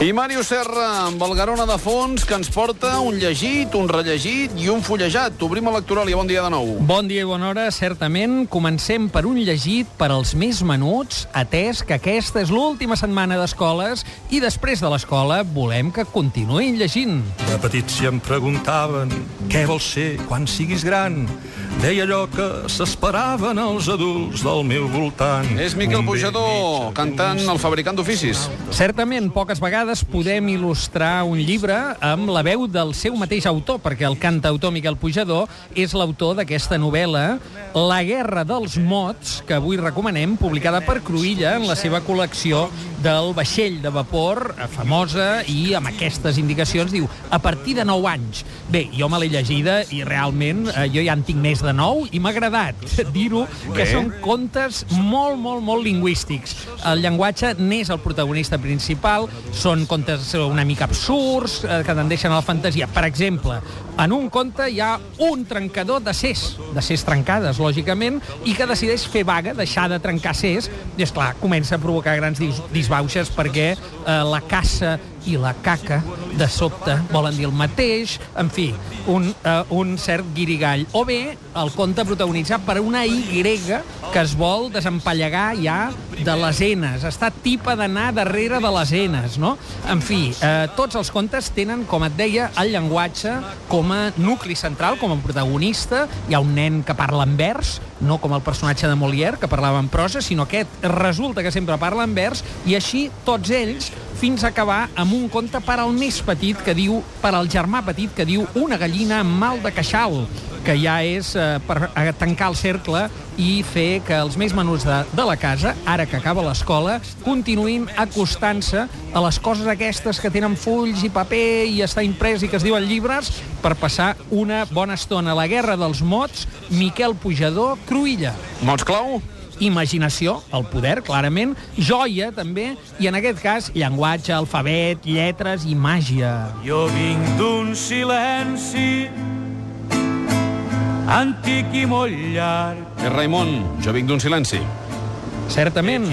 I Màrius Serra, amb el Garona de fons, que ens porta un llegit, un rellegit i un fullejat. Obrim a lectoral i bon dia de nou. Bon dia i bona hora, certament. Comencem per un llegit per als més menuts, atès que aquesta és l'última setmana d'escoles i després de l'escola volem que continuïn llegint. De petit si em preguntaven què vols ser quan siguis gran. Deia allò que s'esperaven els adults del meu voltant. És Miquel Pujador, cantant El fabricant d'oficis. Certament, poques vegades podem il·lustrar un llibre amb la veu del seu mateix autor, perquè el cantautor Miquel Pujador és l'autor d'aquesta novel·la La guerra dels mots, que avui recomanem, publicada per Cruïlla en la seva col·lecció del vaixell de vapor, eh, famosa, i amb aquestes indicacions diu a partir de 9 anys. Bé, jo me l'he llegida i realment eh, jo ja en tinc més de 9 i m'ha agradat dir-ho, que són contes molt, molt, molt lingüístics. El llenguatge n'és el protagonista principal, són contes una mica absurds, eh, que tendeixen a la fantasia. Per exemple, en un conte hi ha un trencador de ses, de ses trencades, lògicament, i que decideix fer vaga, deixar de trencar ses, i, és clar comença a provocar grans dis disbauxes perquè eh, la caça i la caca de sobte volen dir el mateix, en fi, un, uh, un cert guirigall. O bé, el conte protagonitzat per una Y que es vol desempallegar ja de les enes. Està tipa d'anar darrere de les enes, no? En fi, eh, tots els contes tenen, com et deia, el llenguatge com a nucli central, com a protagonista. Hi ha un nen que parla en vers, no com el personatge de Molière, que parlava en prosa, sinó aquest resulta que sempre parla en vers, i així tots ells fins a acabar amb un conte per al més petit que diu, per al germà petit que diu una gallina amb mal de queixal que ja és eh, per tancar el cercle i fer que els més menuts de, de la casa, ara que acaba l'escola, continuïn acostant-se a les coses aquestes que tenen fulls i paper i està imprès i que es diuen llibres per passar una bona estona. La guerra dels mots, Miquel Pujador, Cruïlla. Mots clau? Imaginació, el poder, clarament, joia, també, i en aquest cas, llenguatge, alfabet, lletres i màgia. Jo vinc d'un silenci antic i molt llarg. És Raimon, jo vinc d'un silenci. Certament.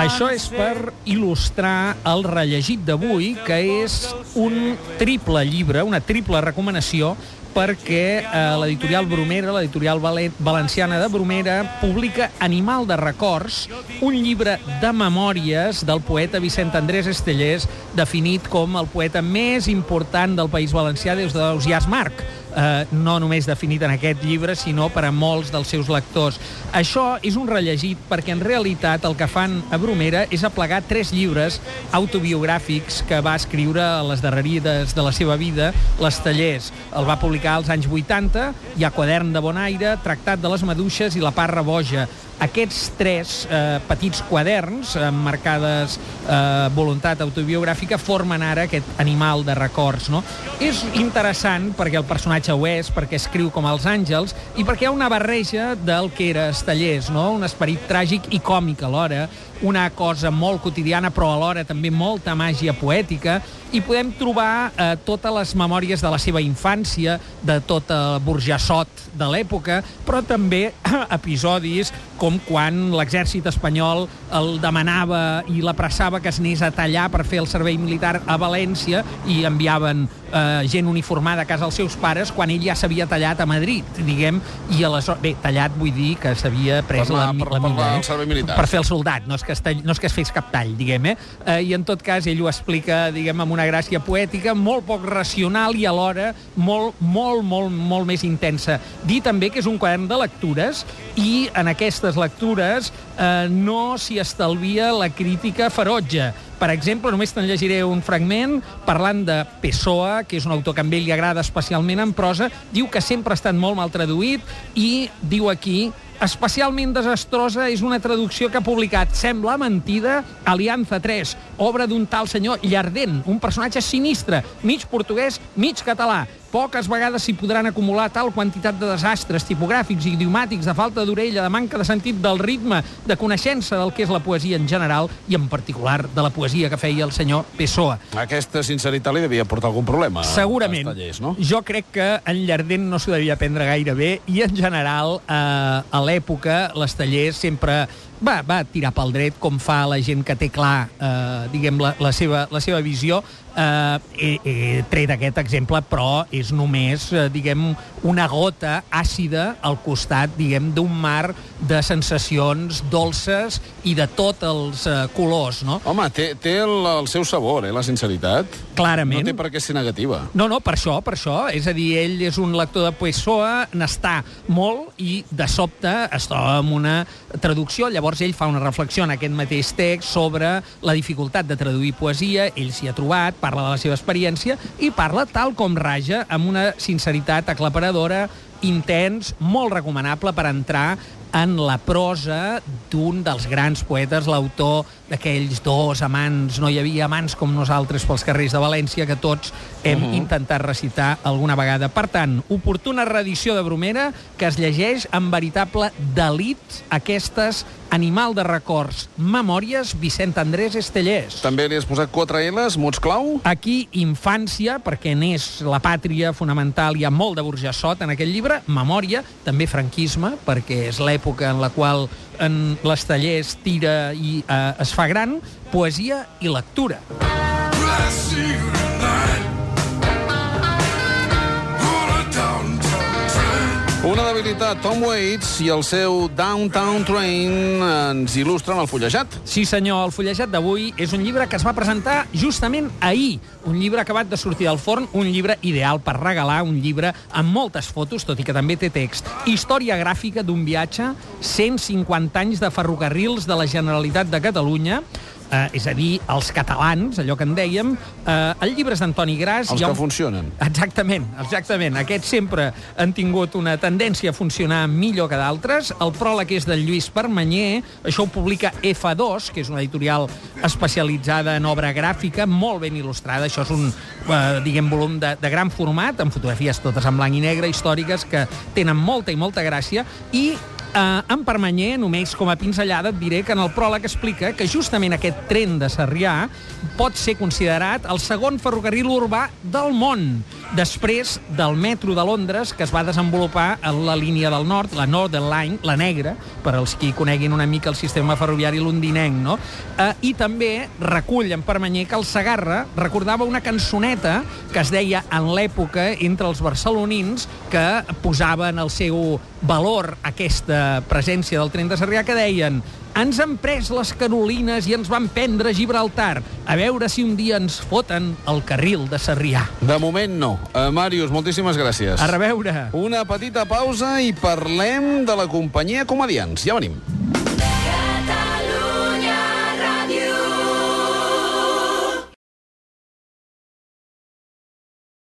Això és per il·lustrar el rellegit d'avui, que és un triple llibre, una triple recomanació, perquè eh, l'editorial Bromera, l'editorial vale- valenciana de Bromera, publica Animal de records, un llibre de memòries del poeta Vicent Andrés Estellers, definit com el poeta més important del País Valencià des d'Ausiàs Marc eh, no només definit en aquest llibre, sinó per a molts dels seus lectors. Això és un rellegit perquè en realitat el que fan a Bromera és aplegar tres llibres autobiogràfics que va escriure a les darrerides de la seva vida, les tallers. El va publicar als anys 80, hi ha Quadern de Bonaire, Tractat de les Maduixes i La Parra Boja. Aquests tres eh, petits quaderns, amb marcades eh, voluntat autobiogràfica, formen ara aquest animal de records. No? És interessant perquè el personatge ho és, perquè escriu com els àngels i perquè hi ha una barreja del que era Estellers, no? un esperit tràgic i còmic alhora, una cosa molt quotidiana però alhora també molta màgia poètica i podem trobar eh, totes les memòries de la seva infància, de tot el burjassot de l'època, però també episodis com quan l'exèrcit espanyol el demanava i l'apressava que es anés a tallar per fer el servei militar a València i enviaven eh, gent uniformada a casa dels seus pares quan ell ja s'havia tallat a Madrid, diguem, i aleshores... Bé, tallat vull dir que s'havia pres Per la- la, per- la per la- eh? servei militar. Per fer el soldat, no és que es, tall, no és que es fes cap tall, diguem, eh? eh? I en tot cas ell ho explica, diguem, amb una gràcia poètica, molt poc racional i alhora molt, molt, molt, molt més intensa. Dir també que és un quadern de lectures i en aquestes lectures eh, no s'hi estalvia la crítica ferotge. Per exemple, només te'n llegiré un fragment parlant de Pessoa, que és un autor que a ell li agrada especialment en prosa, diu que sempre ha estat molt mal traduït i diu aquí especialment desastrosa és una traducció que ha publicat Sembla mentida, Alianza 3, obra d'un tal senyor Llardent, un personatge sinistre, mig portuguès, mig català. Poques vegades s'hi podran acumular tal quantitat de desastres tipogràfics i idiomàtics, de falta d'orella, de manca de sentit del ritme, de coneixença del que és la poesia en general i en particular de la poesia que feia el senyor Pessoa. Aquesta sinceritat li devia portar algun problema. Segurament. tallers, no? Jo crec que en Llardent no s'ho devia prendre gaire bé i, en general, eh, a l'època, les tallers sempre va, va tirar pel dret, com fa la gent que té clar, eh, diguem, la, la, seva, la seva visió. Eh, he, he tret aquest exemple, però és només, eh, diguem, una gota àcida al costat, diguem, d'un mar de sensacions dolces i de tots els eh, colors, no? Home, té, té el, el seu sabor, eh, la sinceritat. Clarament. No té per què ser negativa. No, no, per això, per això. És a dir, ell és un lector de Pessoa, n'està molt i de sobte es troba amb una traducció. Llavors ell fa una reflexió en aquest mateix text sobre la dificultat de traduir poesia, ell s'hi ha trobat, parla de la seva experiència i parla tal com raja amb una sinceritat aclaparadora intens, molt recomanable per entrar en la prosa d'un dels grans poetes, l'autor d'aquells dos amants, no hi havia amants com nosaltres pels carrers de València, que tots hem uh -huh. intentat recitar alguna vegada. Per tant, oportuna reedició de Bromera que es llegeix amb veritable delit aquestes Animal de records, Memòries, Vicent Andrés Estellers. També li has posat quatre L's, mots clau? Aquí, infància, perquè n'és la pàtria fonamental, hi ha molt de burjassot en aquest llibre, memòria, també franquisme, perquè és l'època en la qual en l'Estellers tira i eh, es fa gran, poesia i lectura. Una debilitat, Tom Waits i el seu Downtown Train ens il·lustren el fullejat. Sí, senyor, el fullejat d'avui és un llibre que es va presentar justament ahir. Un llibre acabat de sortir del forn, un llibre ideal per regalar, un llibre amb moltes fotos, tot i que també té text. Història gràfica d'un viatge, 150 anys de ferrocarrils de la Generalitat de Catalunya, eh, és a dir, els catalans, allò que en dèiem, eh, el llibre és d'Antoni Gras... Els que funcionen. Exactament, exactament. Aquests sempre han tingut una tendència a funcionar millor que d'altres. El pròleg és del Lluís Permanyer, això ho publica F2, que és una editorial especialitzada en obra gràfica, molt ben il·lustrada. Això és un, eh, diguem, volum de, de gran format, amb fotografies totes en blanc i negre, històriques, que tenen molta i molta gràcia, i Uh, en Permanyer, només com a pinzellada, et diré que en el pròleg explica que justament aquest tren de Sarrià pot ser considerat el segon ferrocarril urbà del món, després del metro de Londres, que es va desenvolupar a la línia del nord, la Northern Line, la negra, per als qui coneguin una mica el sistema ferroviari londinenc, no? Uh, I també recull en Permanyer que el Sagarra recordava una cançoneta que es deia en l'època entre els barcelonins que posaven el seu valor aquesta presència del tren de Sarrià que deien ens han pres les Carolines i ens van prendre Gibraltar. A veure si un dia ens foten el carril de Sarrià. De moment no. Uh, Màrius, moltíssimes gràcies. A reveure. Una petita pausa i parlem de la companyia Comedians. Ja venim.